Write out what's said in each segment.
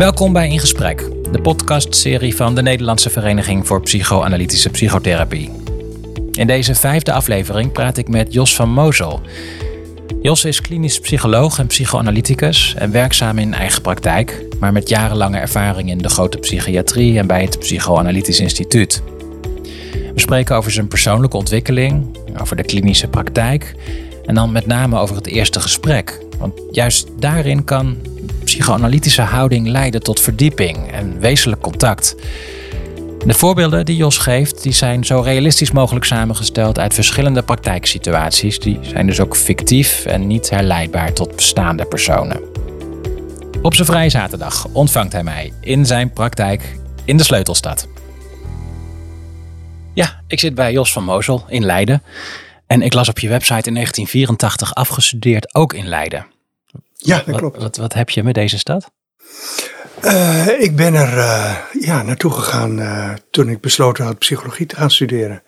Welkom bij In Gesprek, de podcastserie van de Nederlandse Vereniging voor Psychoanalytische Psychotherapie. In deze vijfde aflevering praat ik met Jos van Mozel. Jos is klinisch psycholoog en psychoanalyticus en werkzaam in eigen praktijk, maar met jarenlange ervaring in de grote psychiatrie en bij het Psychoanalytisch Instituut. We spreken over zijn persoonlijke ontwikkeling, over de klinische praktijk en dan met name over het eerste gesprek. Want juist daarin kan psychoanalytische houding leiden tot verdieping en wezenlijk contact. De voorbeelden die Jos geeft, die zijn zo realistisch mogelijk samengesteld uit verschillende praktijksituaties. Die zijn dus ook fictief en niet herleidbaar tot bestaande personen. Op zijn vrije zaterdag ontvangt hij mij in zijn praktijk in de Sleutelstad. Ja, ik zit bij Jos van Mozel in Leiden. En ik las op je website in 1984 afgestudeerd ook in Leiden. Ja, dat klopt. Wat, wat, wat heb je met deze stad? Uh, ik ben er uh, ja, naartoe gegaan uh, toen ik besloten had psychologie te gaan studeren.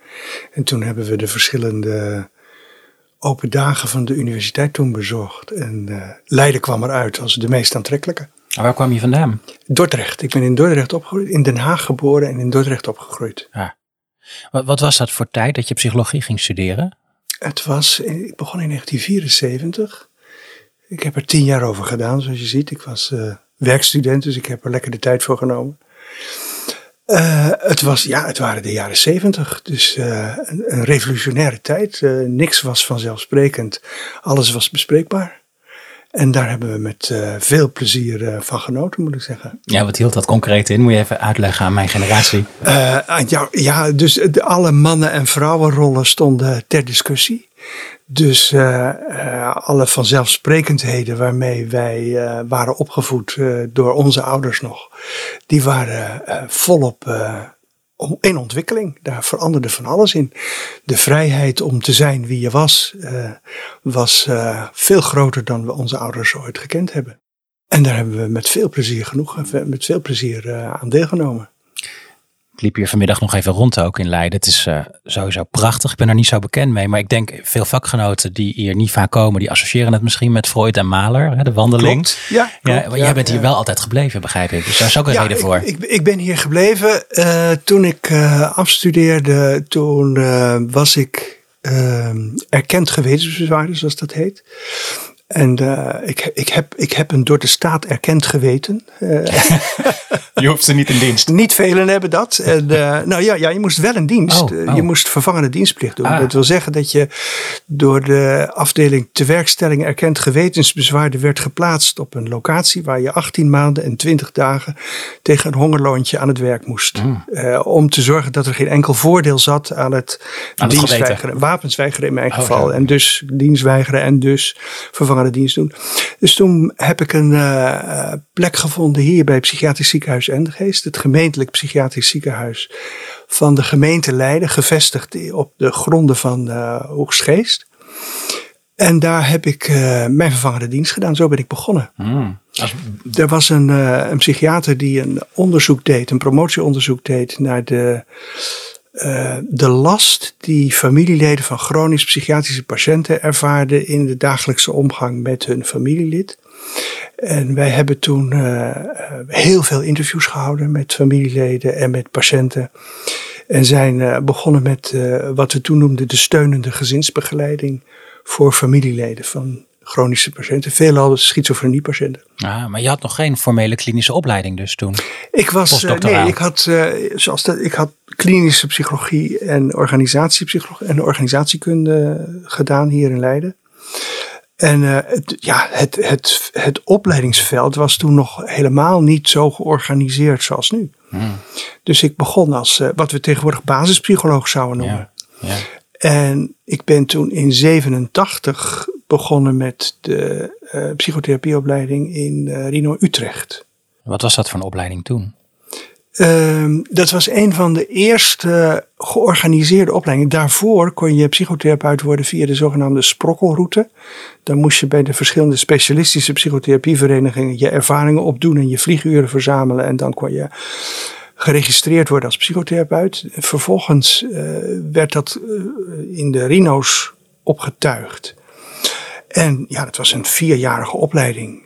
En toen hebben we de verschillende open dagen van de universiteit toen bezocht. En Leiden kwam eruit als de meest aantrekkelijke. En waar kwam je vandaan? Dordrecht. Ik ben in Dordrecht opgegroeid, in Den Haag geboren en in Dordrecht opgegroeid. Ah. Wat, wat was dat voor tijd dat je psychologie ging studeren? Het was, ik begon in 1974. Ik heb er tien jaar over gedaan, zoals je ziet. Ik was uh, werkstudent, dus ik heb er lekker de tijd voor genomen. Uh, het, was, ja, het waren de jaren zeventig, dus uh, een, een, revolutionaire tijd. niks was vanzelfsprekend, alles was bespreekbaar. En daar hebben we met veel plezier van genoten, moet ik zeggen. Ja, wat hield dat concreet in? Moet je even uitleggen aan mijn generatie? ja, ja, dus de, alle mannen- en vrouwenrollen stonden ter discussie. Dus uh, uh, alle vanzelfsprekendheden waarmee wij uh, waren opgevoed door onze ouders nog, die waren volop in ontwikkeling. Daar veranderde van alles in. De vrijheid om te zijn wie je was, was veel groter dan we onze ouders ooit gekend hebben. En daar hebben we met veel plezier genoeg, met veel plezier aan deelgenomen. Liep hier vanmiddag nog even rond ook in Leiden. Het is uh, sowieso prachtig. Ik ben er niet zo bekend mee. Maar ik denk veel vakgenoten die hier niet vaak komen, die associëren het misschien met Freud en Mahler, hè, de wandeling. Klopt. Ja, klopt. ja, maar jij bent hier wel altijd gebleven, begrijp ik. Dus daar is ook een reden voor. Ik, ik, ik, ben hier gebleven. Uh, toen ik uh, afstudeerde, toen was ik erkend gewetensbezwaarder, zoals dat heet. En uh, ik, ik, heb, ik heb een door de staat erkend geweten. Uh, je hoeft ze niet in dienst. Niet velen hebben dat. En, uh, nou ja, ja, je moest wel in dienst. Oh, oh. Je moest vervangende dienstplicht doen. Ah. Dat wil zeggen dat je door de afdeling tewerkstelling erkend gewetensbezwaarde werd geplaatst op een locatie waar je 18 maanden en 20 dagen tegen een hongerloontje aan het werk moest. Mm. om te zorgen dat er geen enkel voordeel zat aan het, aan het dienstweigeren. Wapensweigeren in mijn Oh, geval. ja. En dus dienstweigeren en dus vervangende dienst doen. Dus toen heb ik een uh, plek gevonden hier bij het Psychiatrisch Ziekenhuis Endegeest. Het gemeentelijk psychiatrisch ziekenhuis van de gemeente Leiden. Gevestigd op de gronden van uh, Hoogstgeest. En daar heb ik uh, mijn vervangende dienst gedaan. Zo ben ik begonnen. Mm. Er was een, een psychiater die een onderzoek deed, een promotieonderzoek deed naar de uh, de last die familieleden van chronisch psychiatrische patiënten ervaarden in de dagelijkse omgang met hun familielid. En wij hebben toen uh, heel veel interviews gehouden met familieleden en met patiënten. En zijn uh, begonnen met wat we toen noemden de steunende gezinsbegeleiding voor familieleden van chronische patiënten, veelal schizofreniepatiënten. Ah, maar je had nog geen formele klinische opleiding dus toen? Ik was, nee, ik had, zoals dat, ik had klinische psychologie en organisatiepsychologie en organisatiekunde gedaan hier in Leiden. En uh, het, ja, het, het, het opleidingsveld was toen nog helemaal niet zo georganiseerd zoals nu. Hmm. Dus ik begon als wat we tegenwoordig basispsycholoog zouden noemen. Ja, ja. En ik ben toen in 87 begonnen met de uh, psychotherapieopleiding in Rino Utrecht. Wat was dat voor een opleiding toen? Uh, dat was een van de eerste georganiseerde opleidingen. Daarvoor kon je psychotherapeut worden via de zogenaamde sprokkelroute. Dan moest je bij de verschillende specialistische psychotherapieverenigingen je ervaringen opdoen en je vlieguren verzamelen. En dan kon je geregistreerd worden als psychotherapeut. Vervolgens uh, werd dat uh, in de Rino's opgetuigd. En ja, dat was een vierjarige opleiding.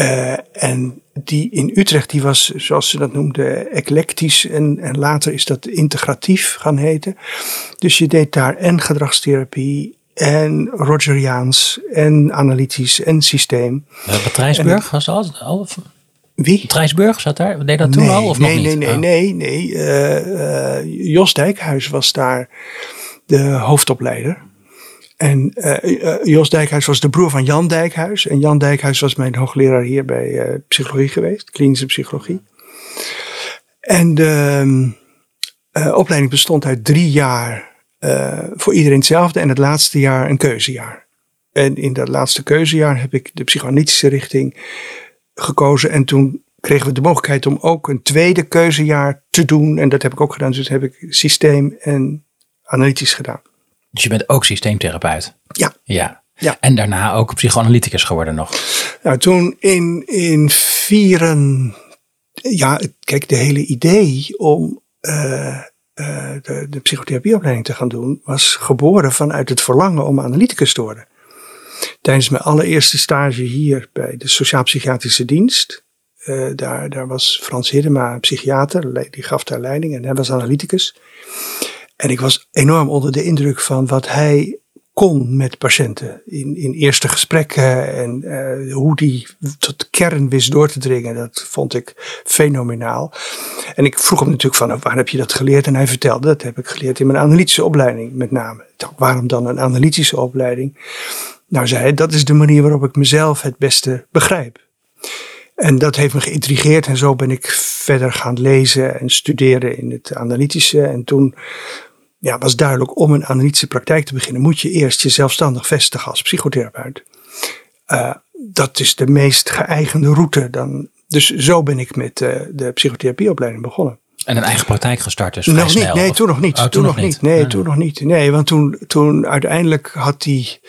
Uh, en die in Utrecht, die was, zoals ze dat noemden, eclectisch. En, en later is dat integratief gaan heten. Dus je deed daar en gedragstherapie en Rogeriaans en analytisch en systeem. Matrijsburg was dat al? Wie? Trijsburg zat daar? Deed dat toen nee, al of nee, nog niet? Nee, nee, Oh. nee, nee. Uh, uh, Jos Dijkhuis was daar de hoofdopleider. En uh, Jos Dijkhuis was de broer van Jan Dijkhuis. En Jan Dijkhuis was mijn hoogleraar hier bij psychologie geweest, klinische psychologie. En de opleiding bestond uit drie jaar voor iedereen hetzelfde en het laatste jaar een keuzejaar. En in dat laatste keuzejaar heb ik de psychoanalytische richting gekozen. En toen kregen we de mogelijkheid om ook een tweede keuzejaar te doen. En dat heb ik ook gedaan. Dus heb ik systeem en analytisch gedaan. Dus je bent ook systeemtherapeut? Ja. Ja. Ja. En daarna ook psychoanalyticus geworden nog? Nou, toen in, in vieren, ja, kijk, de hele idee om uh, uh, de, de psychotherapieopleiding te gaan doen, was geboren vanuit het verlangen om analyticus te worden. Tijdens mijn allereerste stage hier bij de Sociaal-Psychiatrische Dienst, uh, daar, daar was Frans Hiddema een psychiater, die gaf daar leiding en hij was analyticus. En ik was enorm onder de indruk van wat hij kon met patiënten in, in eerste gesprekken en uh, hoe die tot kern wist door te dringen, dat vond ik fenomenaal. En ik vroeg hem natuurlijk van, waar heb je dat geleerd? En hij vertelde, dat heb ik geleerd in mijn analytische opleiding met name. Waarom dan een analytische opleiding? Nou, zei hij, dat is de manier waarop ik mezelf het beste begrijp. En dat heeft me geïntrigeerd en zo ben ik verder gaan lezen en studeren in het analytische. En toen ja, was duidelijk, om een analytische praktijk te beginnen, moet je eerst je zelfstandig vestigen als psychotherapeut. Uh, dat is de meest geëigende route. Dan, dus zo ben ik met uh, de psychotherapieopleiding begonnen. En een eigen praktijk gestart dus nog? Niet, nee, of? toen nog niet. Oh, toen, toen nog niet. niet. Nee, Nee. toen nog niet. Nee, want toen, toen uiteindelijk had die,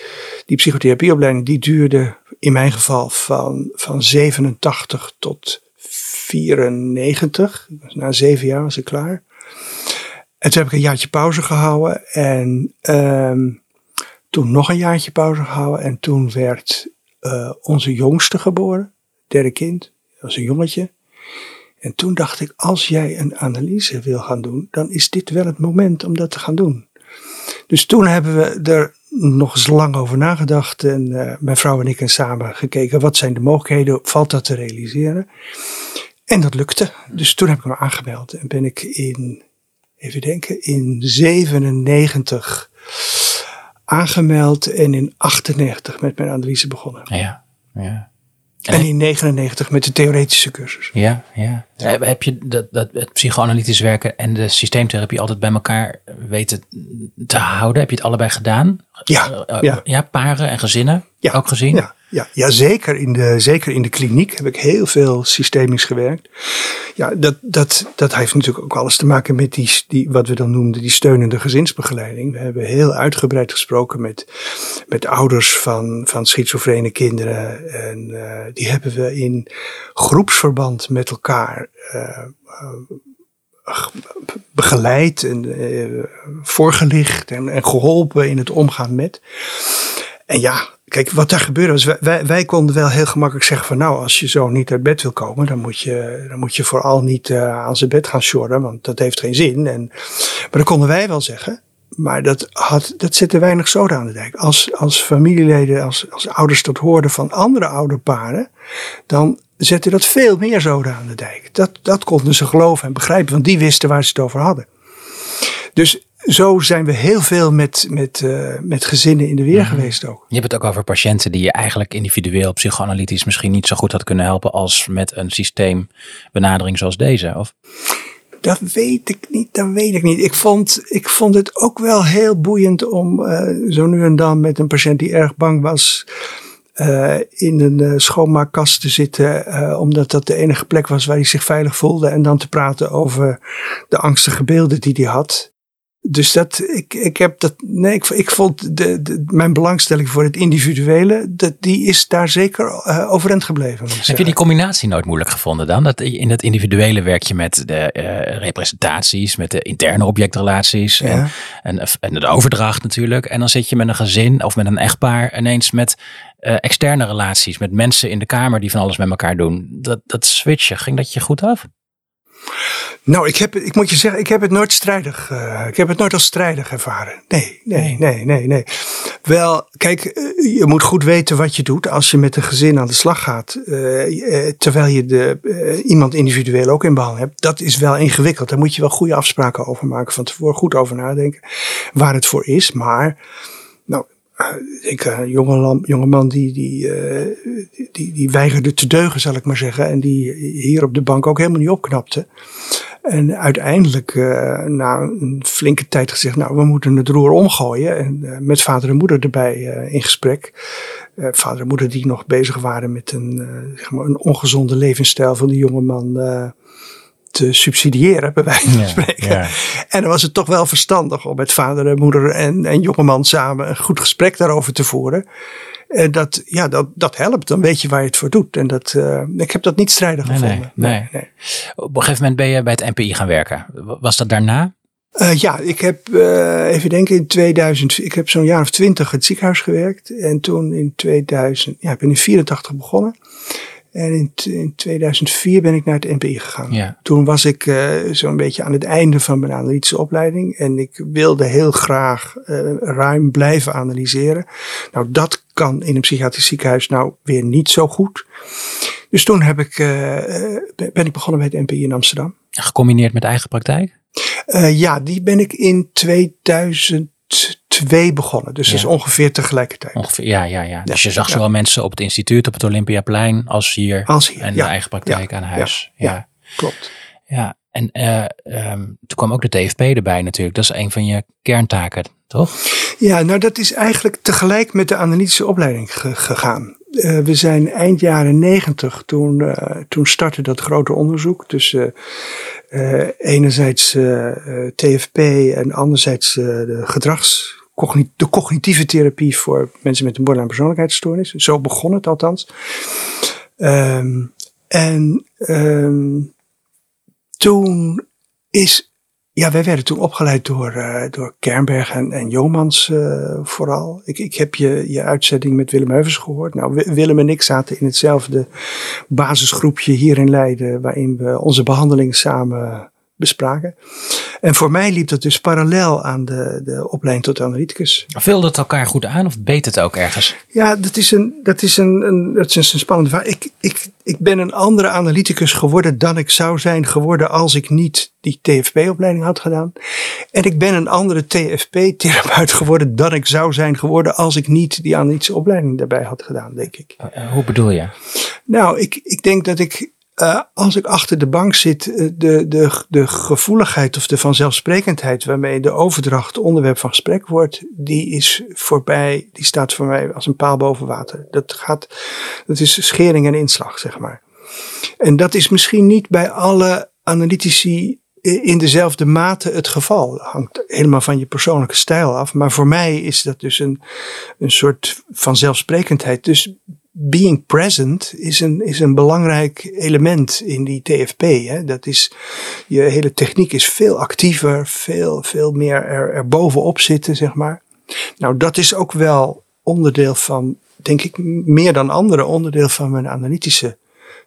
die psychotherapieopleiding, die duurde in mijn geval van, van 87 tot 94. Dus na zeven jaar was ik klaar. En toen heb ik een jaartje pauze gehouden. En um, toen nog een jaartje pauze gehouden. En toen werd uh, onze jongste geboren. Derde kind. Dat was een jongetje. En toen dacht ik, als jij een analyse wil gaan doen, dan is dit wel het moment om dat te gaan doen. Dus toen hebben we er nog eens lang over nagedacht. En uh, mijn vrouw en ik en samen gekeken, wat zijn de mogelijkheden? Valt dat te realiseren? En dat lukte. Dus toen heb ik me aangemeld. En ben ik in, even denken, in 97 aangemeld. En in 98 met mijn analyse begonnen. Ja, ja. En in 99 met de theoretische cursus. Ja, ja. Heb je dat, dat, het psychoanalytisch werken en de systeemtherapie altijd bij elkaar weten te houden? Heb je het allebei gedaan? Ja. Uh, ja. ja paren en gezinnen ja, ook gezien? Ja, ja, ja zeker, in de, zeker in de kliniek heb ik heel veel systemisch gewerkt. Ja, dat, dat, dat heeft natuurlijk ook alles te maken met die, die, wat we dan noemden, die steunende gezinsbegeleiding. We hebben heel uitgebreid gesproken met, met ouders van, van schizofrene kinderen. En uh, die hebben we in groepsverband met elkaar uh, begeleid en voorgelicht en, en, geholpen in het omgaan met. En ja, kijk, wat daar gebeurde was, wij, wij, konden wel heel gemakkelijk zeggen van nou, als je zo niet uit bed wil komen, dan moet je, dan moet je vooral niet uh, aan zijn bed gaan sjorren, want dat heeft geen zin. En, maar dat konden wij wel zeggen. Maar dat, had, dat zette weinig zoden aan de dijk. Als, als familieleden, als, als ouders dat hoorden van andere ouderparen, dan zette dat veel meer zoden aan de dijk. Dat, dat konden ze geloven en begrijpen, want die wisten waar ze het over hadden. Dus zo zijn we heel veel met, met, uh, met gezinnen in de weer mm-hmm. geweest ook. Je hebt het ook over patiënten die je eigenlijk individueel, psychoanalytisch misschien niet zo goed had kunnen helpen als met een systeembenadering zoals deze, of? Dat weet ik niet, dat weet ik niet. Ik vond, ik vond het ook wel heel boeiend om uh, zo nu en dan met een patiënt die erg bang was, uh, in een uh, schoonmaakkast te zitten, uh, omdat dat de enige plek was waar hij zich veilig voelde. En dan te praten over de angstige beelden die hij had. Dus dat, ik, ik heb dat, nee, ik, ik vond de, de, mijn belangstelling voor het individuele, dat, die is daar zeker uh, overeind gebleven. Heb je die combinatie nooit moeilijk gevonden dan? Dat in het individuele werk je met de uh, representaties, met de interne objectrelaties en, en, en, de overdracht natuurlijk. En dan zit je met een gezin of met een echtpaar ineens met uh, externe relaties, met mensen in de kamer die van alles met elkaar doen. Dat, dat switchen, ging dat je goed af? Nou, ik, heb, ik moet je zeggen, ik heb het nooit strijdig. Uh, ik heb het nooit als strijdig ervaren. Nee, nee, nee, nee, nee. Wel, kijk, uh, je moet goed weten wat je doet als je met een gezin aan de slag gaat. Uh, terwijl je de, iemand individueel ook in behandeling hebt. Dat is wel ingewikkeld. Daar moet je wel goede afspraken over maken. Van tevoren goed over nadenken waar het voor is. Maar ik, een eh, jonge, jonge man die, die, uh, die, die weigerde te deugen, zal ik maar zeggen. En die hier op de bank ook helemaal niet opknapte. En uiteindelijk, na een flinke tijd gezegd, nou, we moeten het roer omgooien. En met vader en moeder erbij in gesprek. vader en moeder die nog bezig waren met een, zeg maar een ongezonde levensstijl van de jonge man te subsidiëren, bij wijze van spreken. Ja, En dan was het toch wel verstandig om met vader en moeder en, en jongeman samen een goed gesprek daarover te voeren. En dat, ja, dat, dat helpt. Dan weet je waar je het voor doet. En dat, uh, ik heb dat niet strijdig gevonden. Nee, nee, Op een gegeven moment ben je bij het NPI gaan werken. Was dat daarna? Uh, ja, ik heb even denken in 2000, ik heb zo'n jaar of twintig het ziekenhuis gewerkt. En toen in 2000, ja, ik ben in 84 begonnen. En in, in 2004 ben ik naar het NPI gegaan. Ja. Toen was ik uh, zo'n beetje aan het einde van mijn analytische opleiding. En ik wilde heel graag uh, ruim blijven analyseren. Nou, dat kan in een psychiatrisch ziekenhuis nou weer niet zo goed. Dus toen heb ik, uh, ben ik begonnen bij het NPI in Amsterdam. Gecombineerd met eigen praktijk? ja, die ben ik in 2000 twee begonnen. Dus dat is ongeveer tegelijkertijd. Ongeveer, ja, ja, ja. Dus je zag zowel mensen op het instituut, op het Olympiaplein, als hier. Als hier, en de eigen praktijk aan huis. Ja, klopt. Ja, en uh, um, toen kwam ook de TFP erbij natuurlijk. Dat is een van je kerntaken, toch? Ja, nou dat is eigenlijk tegelijk met de analytische opleiding gegaan. Uh, we zijn eind jaren negentig, toen, uh, toen startte dat grote onderzoek tussen enerzijds TFP en anderzijds de gedrags de cognitieve therapie voor mensen met een borderline persoonlijkheidsstoornis. Zo begon het althans. Um, en um, toen is, ja, wij werden toen opgeleid door, uh, door Kernberg en, en Jomans uh, vooral. Ik, ik heb je, je uitzending met Willem Heuvens gehoord. Nou, Willem en ik zaten in hetzelfde basisgroepje hier in Leiden, waarin we onze behandelingen samen bespraken. En voor mij liep dat dus parallel aan de, de opleiding tot analyticus. Vulde het elkaar goed aan of beet het ook ergens? Ja, dat is een, dat is een, een, dat is een spannende vraag. Ik, ik, ik ben een andere analyticus geworden dan ik zou zijn geworden als ik niet die TFP-opleiding had gedaan. En ik ben een andere TFP-therapeut geworden dan ik zou zijn geworden als ik niet die analytische opleiding daarbij had gedaan, denk ik. Uh, hoe bedoel je? Nou, ik, ik denk dat ik uh, als ik achter de bank zit, eh, de, de, de gevoeligheid of de vanzelfsprekendheid waarmee de overdracht onderwerp van gesprek wordt, die is voorbij, die staat voor mij als een paal boven water. Dat gaat, dat is schering en inslag, zeg maar. En dat is misschien niet bij alle analytici in dezelfde mate het geval. Hangt helemaal van je persoonlijke stijl af. Maar voor mij is dat dus een, een soort vanzelfsprekendheid. Dus being present is een, is een belangrijk element in die TFP. Hè. Dat is, je hele techniek is veel actiever, veel, veel meer er, er bovenop zitten, zeg maar. Nou, dat is ook wel onderdeel van, denk ik, meer dan andere onderdeel van mijn analytische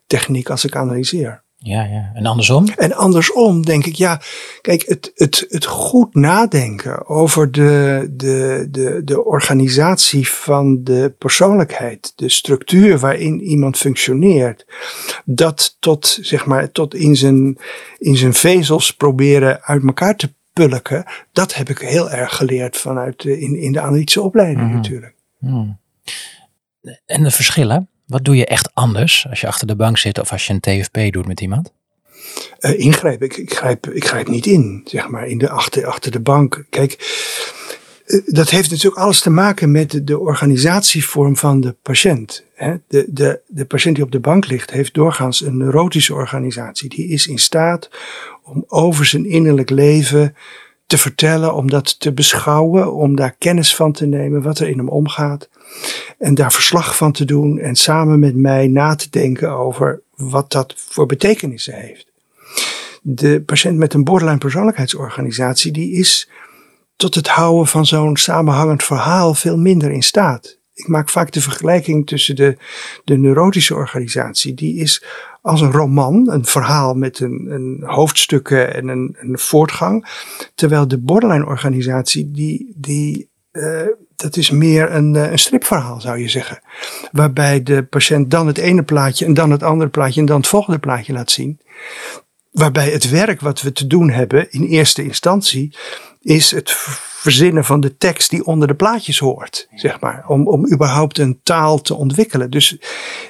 techniek als ik analyseer. Ja, ja. En andersom? En andersom denk ik, ja, kijk, het, het, het goed nadenken over de, de, de, de organisatie van de persoonlijkheid, de structuur waarin iemand functioneert, dat tot, zeg maar, tot in zijn, in zijn vezels proberen uit elkaar te pulken, dat heb ik heel erg geleerd vanuit de, in, in de analytische opleiding mhm. natuurlijk. Hmm. En de verschillen? Wat doe je echt anders als je achter de bank zit of als je een TFP doet met iemand? Uh, ingrijpen. Ik, ik, grijp, ik grijp niet in, zeg maar, in de, achter, achter de bank. Kijk, uh, dat heeft natuurlijk alles te maken met de, de organisatievorm van de patiënt. Hè? De, de, de patiënt die op de bank ligt, heeft doorgaans een neurotische organisatie. Die is in staat om over zijn innerlijk leven te vertellen, om dat te beschouwen, om daar kennis van te nemen, wat er in hem omgaat. En daar verslag van te doen en samen met mij na te denken over wat dat voor betekenissen heeft. De patiënt met een borderline persoonlijkheidsorganisatie, die is tot het houden van zo'n samenhangend verhaal veel minder in staat. Ik maak vaak de vergelijking tussen de, de neurotische organisatie. Die is als een roman, een verhaal met een, een hoofdstukken en een, een voortgang. Terwijl de borderline organisatie, die, die, uh, dat is meer een, eh, een stripverhaal zou je zeggen. Waarbij de patiënt dan het ene plaatje en dan het andere plaatje en dan het volgende plaatje laat zien. Waarbij het werk wat we te doen hebben in eerste instantie is het verzinnen van de tekst die onder de plaatjes hoort, zeg maar, om, om überhaupt een taal te ontwikkelen. Dus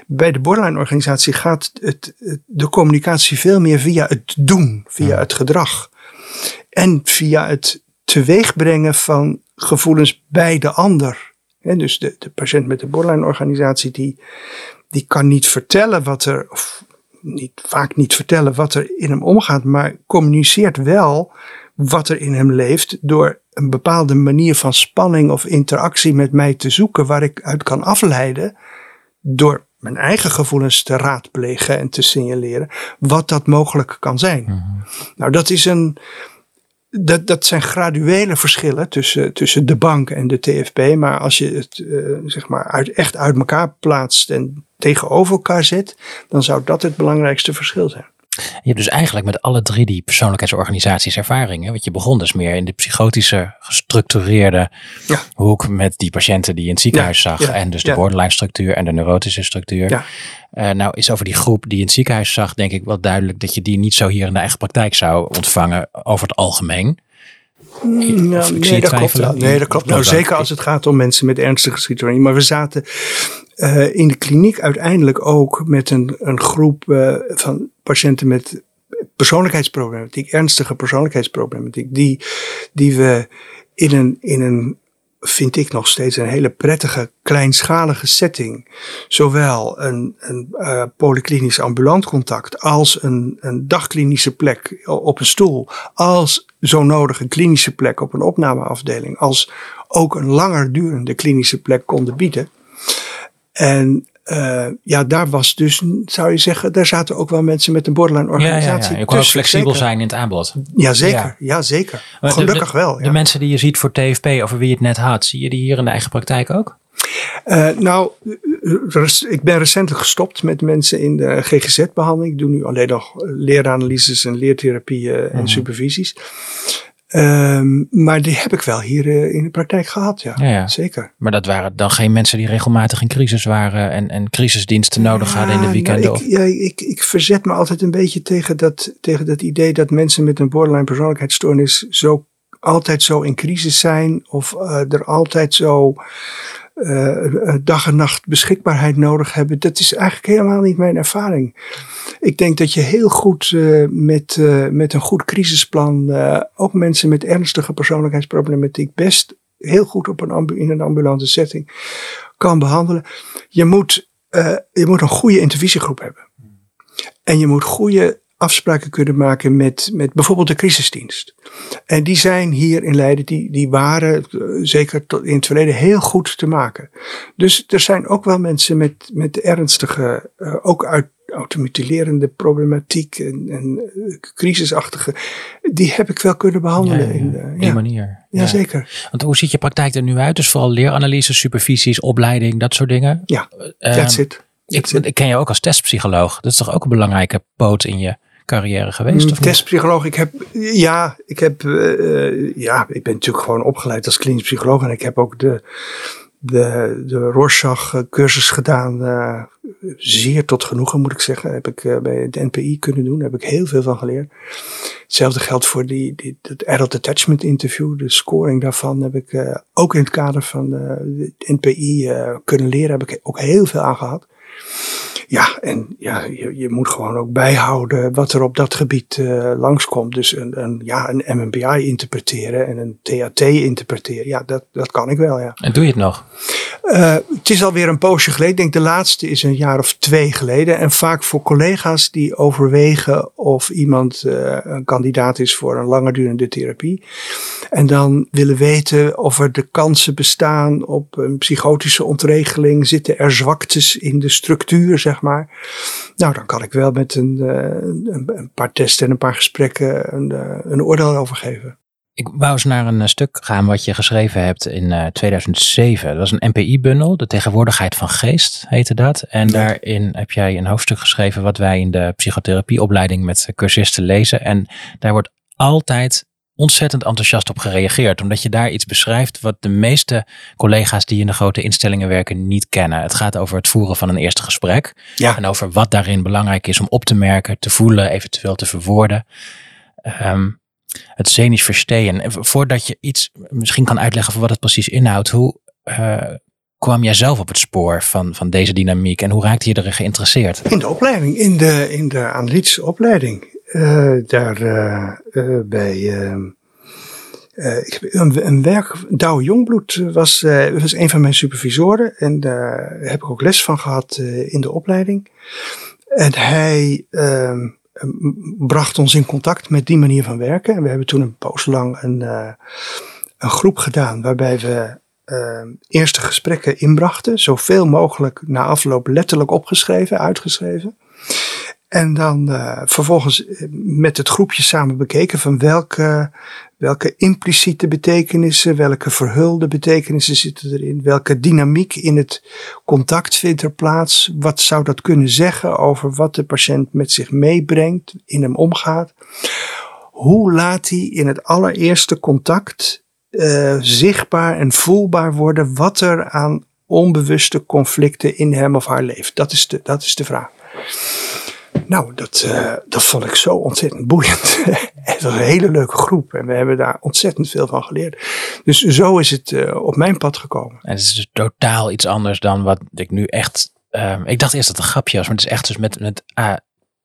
bij de borderline organisatie gaat het, de communicatie veel meer via het doen, via het gedrag en via het teweegbrengen van gevoelens bij de ander. dus de, de patiënt met de borderline organisatie die, die kan niet vertellen wat er, of niet, vaak niet vertellen wat er in hem omgaat, maar communiceert wel wat er in hem leeft door een bepaalde manier van spanning of interactie met mij te zoeken waar ik uit kan afleiden door mijn eigen gevoelens te raadplegen en te signaleren wat dat mogelijk kan zijn. Mhm. Nou, dat is een. Dat, dat zijn graduele verschillen tussen, tussen de bank en de TFP. Maar als je het uh, zeg maar uit, echt uit elkaar plaatst en tegenover elkaar zet, dan zou dat het belangrijkste verschil zijn. Je hebt dus eigenlijk met alle drie die persoonlijkheidsorganisaties ervaringen. Want je begon dus meer in de psychotische, gestructureerde ja. hoek met die patiënten die je in het ziekenhuis zag. en dus de borderline structuur en de neurotische structuur. Uh, nou is over die groep die je in het ziekenhuis zag, denk ik wel duidelijk dat je die niet zo hier in de eigen praktijk zou ontvangen over het algemeen. Nou, nee, dat klopt, nee, dat klopt. Nou, zeker als het gaat om mensen met ernstige schizofrenie. Maar we zaten uh, in de kliniek uiteindelijk ook met een, een groep uh, van patiënten met persoonlijkheidsproblematiek, ernstige persoonlijkheidsproblematiek, die, die we in een, in een, vind ik nog steeds een hele prettige, kleinschalige setting, zowel een, een uh, polyklinisch ambulant contact als een, een dagklinische plek op een stoel, als zo nodig een klinische plek op een opnameafdeling, als ook een langer durende klinische plek konden bieden. En uh, ja, daar was dus, zou je zeggen, daar zaten ook wel mensen met een borderline organisatie. Ja, ja, Je kon ook flexibel zijn in het aanbod. Jazeker, ja. zeker. Gelukkig wel. De mensen die je ziet voor TFP, over wie je het net had, zie je die hier in de eigen praktijk ook? Uh, nou, ik ben recentelijk gestopt met mensen in de GGZ-behandeling. Ik doe nu alleen nog leeranalyses en leertherapieën en mhm. supervisies. Um, maar die heb ik wel hier uh, in de praktijk gehad, ja. ja. Zeker. Maar dat waren dan geen mensen die regelmatig in crisis waren en, en crisisdiensten nodig hadden in de weekenden? Nou, ik, ja, ik, ik verzet me altijd een beetje tegen dat, tegen dat idee dat mensen met een borderline persoonlijkheidsstoornis zo altijd zo in crisis zijn of uh, er altijd zo uh, dag en nacht beschikbaarheid nodig hebben. Dat is eigenlijk helemaal niet mijn ervaring. Ik denk dat je heel goed uh, met, met een goed crisisplan ook mensen met ernstige persoonlijkheidsproblematiek best heel goed op een in een ambulante setting kan behandelen. Je moet, je moet een goede intervisiegroep hebben. En je moet goede afspraken kunnen maken met, met bijvoorbeeld de crisisdienst. En die zijn hier in Leiden, die, die waren eh, zeker tot in het verleden heel goed te maken. Dus er zijn ook wel mensen met, met ernstige, uh, ook uit automutilerende problematiek en, en uh, crisisachtige, die heb ik wel kunnen behandelen. Ja, ja, in de, die manier. Ja, zeker. Want hoe ziet je praktijk er nu uit? Dus vooral leeranalyse, supervisies, opleiding, dat soort dingen? Ja, that's it. Ik, ik, ken je ook als testpsycholoog. Dat is toch ook een belangrijke poot in je carrière geweest? Mm, of testpsycholoog, ik heb, ja, ik heb, uh, ja, ik ben natuurlijk gewoon opgeleid als klinisch psycholoog en ik heb ook de, de, de Rorschach cursus gedaan, uh, zeer tot genoegen moet ik zeggen. Heb ik uh, bij het NPI kunnen doen, heb ik heel veel van geleerd. Hetzelfde geldt voor die, die, het adult attachment interview, de scoring daarvan heb ik uh, ook in het kader van de NPI kunnen leren, heb ik ook heel veel aan gehad. Ja, en ja, je, je moet gewoon ook bijhouden wat er op dat gebied uh, langskomt. Dus een, een, ja, een MMBI interpreteren en een TAT interpreteren. Ja, dat, dat kan ik wel, ja. En doe je het nog? Uh, het is alweer een poosje geleden. Ik denk de laatste is een jaar of twee geleden. En vaak voor collega's die overwegen of iemand uh, een kandidaat is voor een langer durende therapie. En dan willen weten of er de kansen bestaan op een psychotische ontregeling. Zitten er zwaktes in de structuur, zeg maar. Nou, dan kan ik wel met een, uh, een, een paar testen en een paar gesprekken een, een oordeel over geven. Ik wou eens naar een stuk gaan wat je geschreven hebt in uh, 2007. Dat was een NPI-bundel, de tegenwoordigheid van geest heette dat. En daarin heb jij een hoofdstuk geschreven wat wij in de psychotherapieopleiding met cursisten lezen. En daar wordt altijd ontzettend enthousiast op gereageerd. Omdat je daar iets beschrijft wat de meeste collega's die in de grote instellingen werken niet kennen. Het gaat over het voeren van een eerste gesprek. Ja. En over wat daarin belangrijk is om op te merken, te voelen, eventueel te verwoorden. Um, het zenisch verstehen. En voordat je iets misschien kan uitleggen voor wat het precies inhoudt, hoe uh, kwam jij zelf op het spoor van, van deze dynamiek en hoe raakte je erin geïnteresseerd? In de opleiding, in de, in de analytische opleiding. Uh, daar uh, bij. Ehm, een, een werk, Douwe Jongbloed was, was een van mijn supervisoren en daar heb ik ook les van gehad in de opleiding. En hij ehm, bracht ons in contact met die manier van werken. En we hebben toen een poos lang een, uh, een groep gedaan waarbij we uh, eerste gesprekken inbrachten. Zoveel mogelijk na afloop letterlijk opgeschreven, uitgeschreven. En dan uh, vervolgens met het groepje samen bekeken van welke, welke impliciete betekenissen, welke verhulde betekenissen zitten erin, welke dynamiek in het contact vindt er plaats, wat zou dat kunnen zeggen over wat de patiënt met zich meebrengt, in hem omgaat. Hoe laat hij in het allereerste contact uh, zichtbaar en voelbaar worden wat er aan onbewuste conflicten in hem of haar leeft? Dat is de, dat is de vraag. Nou, dat, uh, dat vond ik zo ontzettend boeiend. het was een hele leuke groep en we hebben daar ontzettend veel van geleerd. Dus zo is het uh, op mijn pad gekomen. En het is dus totaal iets anders dan wat ik nu echt. Uh, ik dacht eerst dat het een grapje was, maar het is echt dus met, met uh,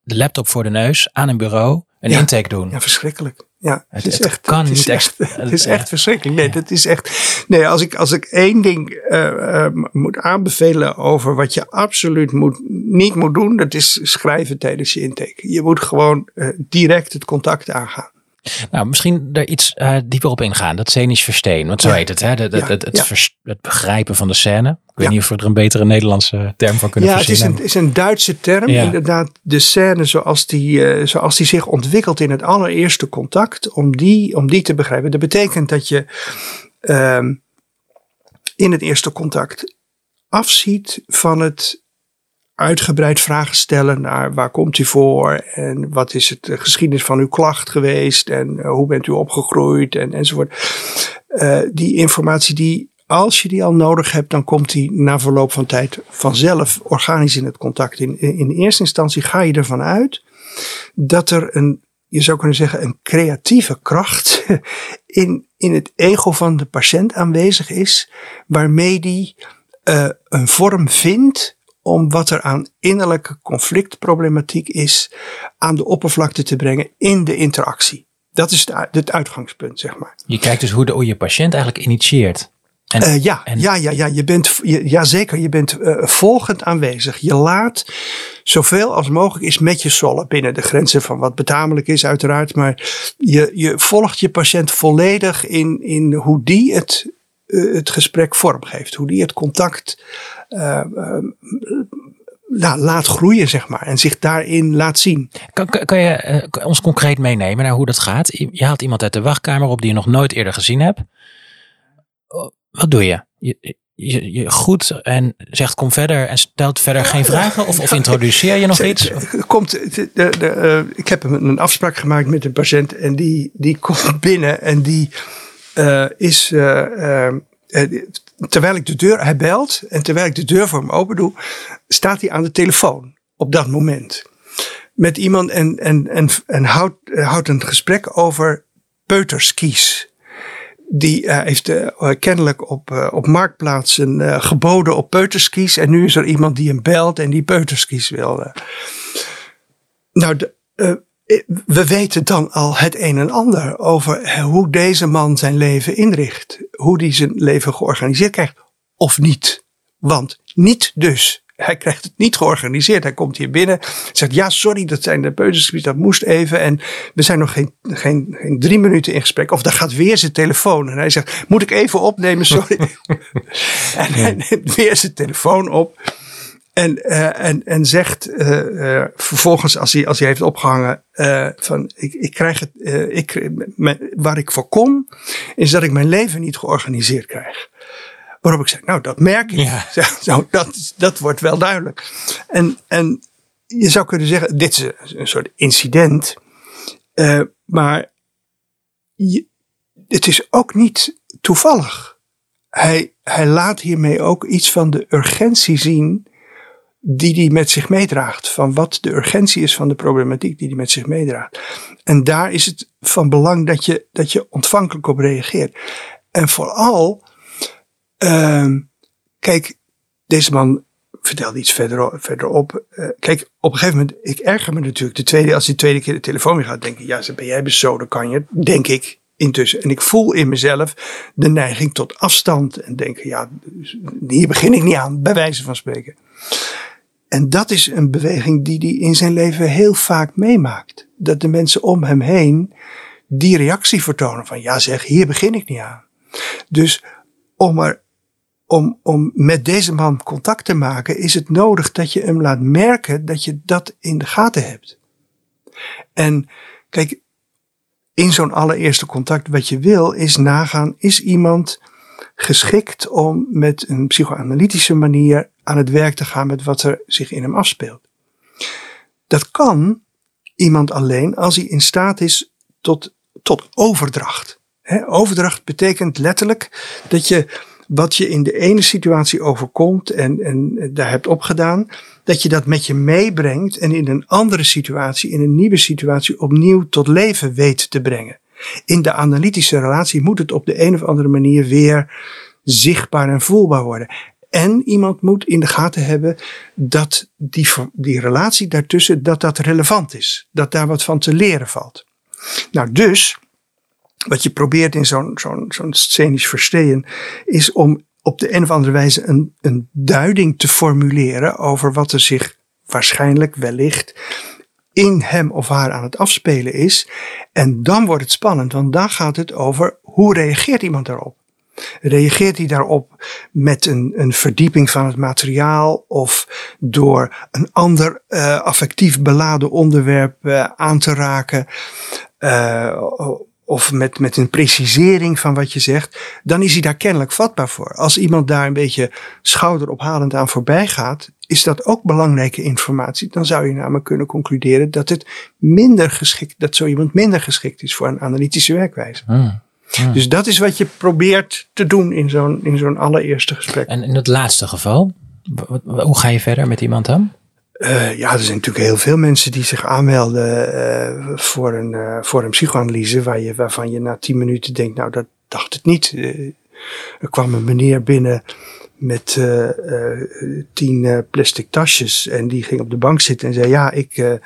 de laptop voor de neus aan een bureau een ja, intake doen. Ja, verschrikkelijk. Ja, het, het is echt, kan het niet is echt. Het is echt verschrikkelijk. Nee, dat is echt. Nee, als ik, als ik één ding uh, uh, moet aanbevelen over wat je absoluut moet, niet moet doen, dat is schrijven tijdens je intake. Je moet gewoon uh, direct het contact aangaan. Nou, misschien er iets uh, dieper op ingaan. Dat scenisch versteen, want zo ja. heet het. Hè? De, de, Ja, het, het, ja. vers- het begrijpen van de scène. Ik weet Ja. niet of we er een betere Nederlandse term voor kunnen Ja, het is een, is een Duitse term. Ja. Inderdaad, de scène zoals die, eh, zoals die zich ontwikkelt in het allereerste contact, om die, om die te begrijpen. Dat betekent dat je ehm, in het eerste contact afziet van het uitgebreid vragen stellen naar waar komt u voor en wat is het de geschiedenis van uw klacht geweest en eh, hoe bent u opgegroeid en, enzovoort. Eh, die informatie die als je die al nodig hebt, dan komt die na verloop van tijd vanzelf organisch in het contact. In, in eerste instantie ga je ervan uit dat er een, je zou kunnen zeggen, een creatieve kracht in, in het ego van de patiënt aanwezig is, waarmee die uh, een vorm vindt om wat er aan innerlijke conflictproblematiek is aan de oppervlakte te brengen in de interactie. Dat is het, het uitgangspunt, zeg maar. Je kijkt dus hoe, de, hoe je patiënt eigenlijk initieert. En, Uh, ja, en- ja, ja, ja, je bent, je, ja, zeker. Je bent uh, volgend aanwezig. Je laat zoveel als mogelijk is met je sollen binnen de grenzen van wat betamelijk is, uiteraard. Maar je, je volgt je patiënt volledig in, in hoe die het, het gesprek vormgeeft. Hoe die het contact uh, la, laat groeien, zeg maar. En zich daarin laat zien. Kan, kan, je uh, ons concreet meenemen naar hoe dat gaat? Je haalt iemand uit de wachtkamer op die je nog nooit eerder gezien hebt. Wat doe je? Je, je, je groet en zegt kom verder en stelt verder geen vragen? Of, of introduceer je nog iets? Komt, de, de, de, uh, ik heb een afspraak gemaakt met een patiënt en die, die komt binnen en die uh, is... Uh, terwijl ik de deur, hij belt en terwijl ik de deur voor hem open doe, staat hij aan de telefoon op dat moment. Met iemand en, en, en, en houdt, houdt een gesprek over peuterskies die heeft kennelijk op, uh, op marktplaatsen geboden op peuterskis. En nu is er iemand die hem belt en die peuterskis wil. Nou, de, we weten dan al het een en ander over hoe deze man zijn leven inricht. Hoe hij zijn leven georganiseerd krijgt. Of niet. Want niet dus. Hij krijgt het niet georganiseerd. Hij komt hier binnen. Zegt ja, sorry, dat zijn de peutersgebied. Dat moest even. En we zijn nog geen, geen, geen drie minuten in gesprek. Of daar gaat weer zijn telefoon. En hij zegt, moet ik even opnemen? Sorry. en hij neemt weer zijn telefoon op. En, uh, en, en zegt uh, uh, vervolgens, als hij, als hij heeft opgehangen, van ik, ik krijg het, ik, waar ik voor kom, is dat ik mijn leven niet georganiseerd krijg. Waarop ik zeg, nou dat merk ik. Ja. Zo, dat, dat wordt wel duidelijk. En, en je zou kunnen zeggen, dit is een soort incident. maar je, het is ook niet toevallig. Hij, hij laat hiermee ook iets van de urgentie zien die hij met zich meedraagt. Van wat de urgentie is van de problematiek die hij met zich meedraagt. En daar is het van belang dat je, dat je ontvankelijk op reageert. En vooral, uh, kijk, deze man vertelde iets verder, verderop. Uh, kijk, op een gegeven moment, ik erger me natuurlijk. De tweede, als die tweede keer de telefoon weer gaat, denk ik, ja, ben jij bezoden, kan je, denk ik intussen. En ik voel in mezelf de neiging tot afstand en denken, ja, hier begin ik niet aan, bij wijze van spreken. En dat is een beweging die hij in zijn leven heel vaak meemaakt. Dat de mensen om hem heen die reactie vertonen van ja zeg, hier begin ik niet aan. Dus om, er, om, om met deze man contact te maken is het nodig dat je hem laat merken dat je dat in de gaten hebt. En kijk, in zo'n allereerste contact wat je wil is nagaan, is iemand geschikt om met een psychoanalytische manier aan het werk te gaan met wat er zich in hem afspeelt. Dat kan iemand alleen als hij in staat is tot, tot overdracht. overdracht betekent letterlijk dat je wat je in de ene situatie overkomt en, en daar hebt opgedaan, dat je dat met je meebrengt en in een andere situatie, in een nieuwe situatie opnieuw tot leven weet te brengen. In de analytische relatie moet het op de een of andere manier weer zichtbaar en voelbaar worden. En iemand moet in de gaten hebben dat die, die relatie daartussen, dat dat relevant is. Dat daar wat van te leren valt. Nou, dus, wat je probeert in zo'n zo'n zo'n scenisch versteen, is om op de een of andere wijze een, een duiding te formuleren over wat er zich waarschijnlijk, wellicht, in hem of haar aan het afspelen is. En dan wordt het spannend, want dan gaat het over hoe reageert iemand daarop. Reageert hij daarop met een, een verdieping van het materiaal of door een ander uh, affectief beladen onderwerp uh, aan te raken? Uh, of met, met een precisering van wat je zegt, dan is hij daar kennelijk vatbaar voor. Als iemand daar een beetje schouderophalend aan voorbij gaat, is dat ook belangrijke informatie. Dan zou je namelijk kunnen concluderen dat het minder geschikt, dat zo iemand minder geschikt is voor een analytische werkwijze. Hmm. Hmm. Dus dat is wat je probeert te doen in zo'n, in zo'n allereerste gesprek. En in het laatste geval, hoe ga je verder met iemand dan? Uh, ja, er zijn natuurlijk heel veel mensen die zich aanmelden uh, voor, een, uh, voor een psychoanalyse, waar je, waarvan je na tien minuten denkt, nou dat dacht het niet. er kwam een meneer binnen met tien plastic tasjes en die ging op de bank zitten en zei, ja ik,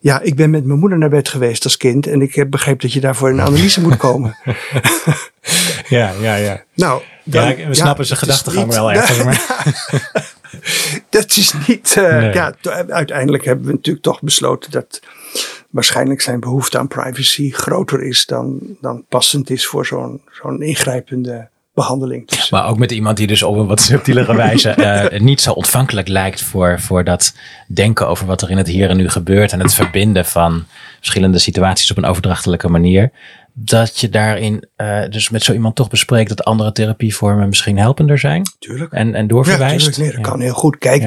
ja, ik ben met mijn moeder naar bed geweest als kind en ik heb begrepen dat je daarvoor een analyse moet komen. ja, ja, ja. Nou, dan, ja, we snappen zijn gedachtegang wel ergens. Maar. dat is niet. Ja, uiteindelijk hebben we natuurlijk toch besloten dat waarschijnlijk zijn behoefte aan privacy groter is dan, dan passend is voor zo'n zo'n ingrijpende behandeling. Dus, maar ook met iemand die dus op een wat subtielere wijze uh, niet zo ontvankelijk lijkt voor, voor dat denken over wat er in het hier en nu gebeurt en het verbinden van verschillende situaties op een overdrachtelijke manier dat je daarin uh, dus met zo iemand toch bespreekt dat andere therapievormen misschien helpender zijn. Tuurlijk. En, en doorverwijst. Ja, tuurlijk. Nee, dat kan heel goed. Kijk,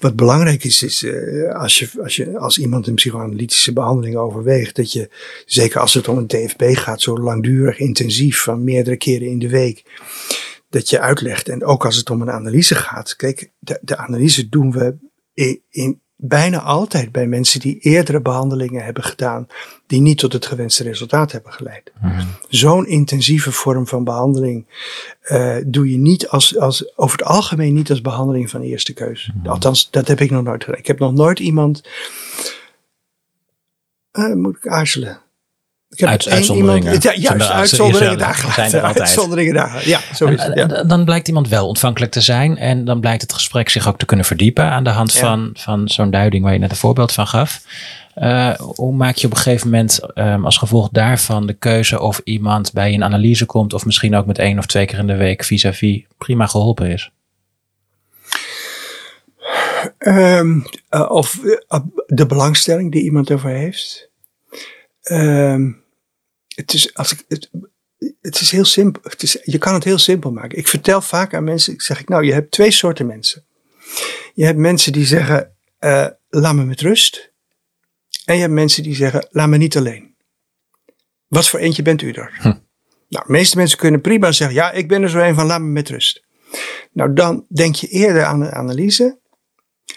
wat belangrijk is, is uh, als, je, als, je, als iemand een psychoanalytische behandeling overweegt, dat je, zeker als het om een TFP gaat, zo langdurig, intensief, van meerdere keren in de week, dat je uitlegt. En ook als het om een analyse gaat. Kijk, de, de analyse doen we in, in bijna altijd bij mensen die eerdere behandelingen hebben gedaan, die niet tot het gewenste resultaat hebben geleid. Zo'n intensieve vorm van behandeling uh, doe je niet als, als, over het algemeen niet als behandeling van eerste keus. Althans, dat heb ik nog nooit gedaan. Ik heb nog nooit iemand. Uh, moet ik aarzelen? Ik heb Uit, uitzonderingen. Iemand, ja, juist, uitzonderingen daar Zijn er altijd. Uitzonderingen daar. Ja, zo is het. Ja. Dan blijkt iemand wel ontvankelijk te zijn. En dan blijkt het gesprek zich ook te kunnen verdiepen aan de hand van, van zo'n duiding waar je net een voorbeeld van gaf. Uh, hoe maak je op een gegeven moment um, als gevolg daarvan de keuze of iemand bij een analyse komt of misschien ook met één of twee keer in de week vis-à-vis -vis prima geholpen is? Um, uh, of uh, de belangstelling die iemand ervoor heeft. Um, het is, als ik, het, het is heel simpel. Het is, je kan het heel simpel maken. Ik vertel vaak aan mensen, zeg ik nou, je hebt twee soorten mensen. Je hebt mensen die zeggen, uh, laat me met rust. En je hebt mensen die zeggen, laat me niet alleen. Wat voor eentje bent u er? Hm. Nou, de meeste mensen kunnen prima zeggen, ja, ik ben er zo een van, laat me met rust. Nou, dan denk je eerder aan de analyse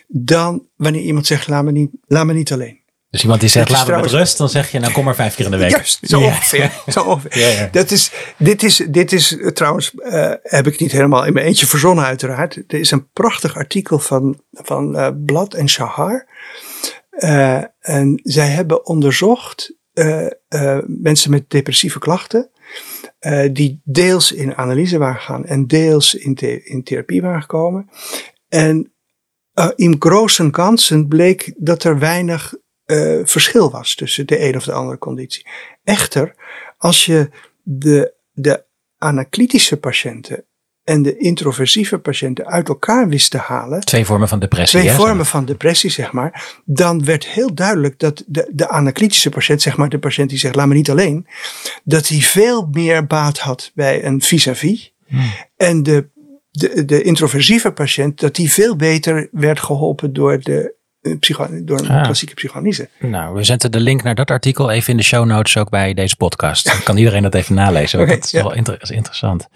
dan wanneer iemand zegt, laat me niet, laat me niet alleen. Dus iemand die zegt, laat me met rust, dan zeg je, nou kom maar vijf keer in de week. Juist, zo ongeveer. Zo ongeveer. Ja, ja. Dat is, dit, is, dit is eh, trouwens, uh, heb ik niet helemaal in mijn eentje verzonnen uiteraard. Er is een prachtig artikel van, van uh, Blad en Shahar. Uh, en zij hebben onderzocht mensen met depressieve klachten. die deels in analyse waren gegaan en deels in, the in therapie waren gekomen. En in grote kansen bleek dat er weinig uh, verschil was tussen de een of de andere conditie. Echter, als je de, de anaclitische patiënten en de introversieve patiënten uit elkaar wist te halen. Twee vormen van depressie. Twee vormen van depressie, zeg maar. Dan werd heel duidelijk dat de, de anaclitische patiënt, zeg maar de patiënt die zegt, laat me niet alleen. Dat hij veel meer baat had bij een vis-à-vis. Hmm. En de, de, de introversieve patiënt, dat die veel beter werd geholpen door de door een ah. klassieke psychoanalyse. Nou, we zetten de link naar dat artikel even in de show notes ook bij deze podcast. Dan kan iedereen dat even nalezen. Okay, dat is wel inter interessant.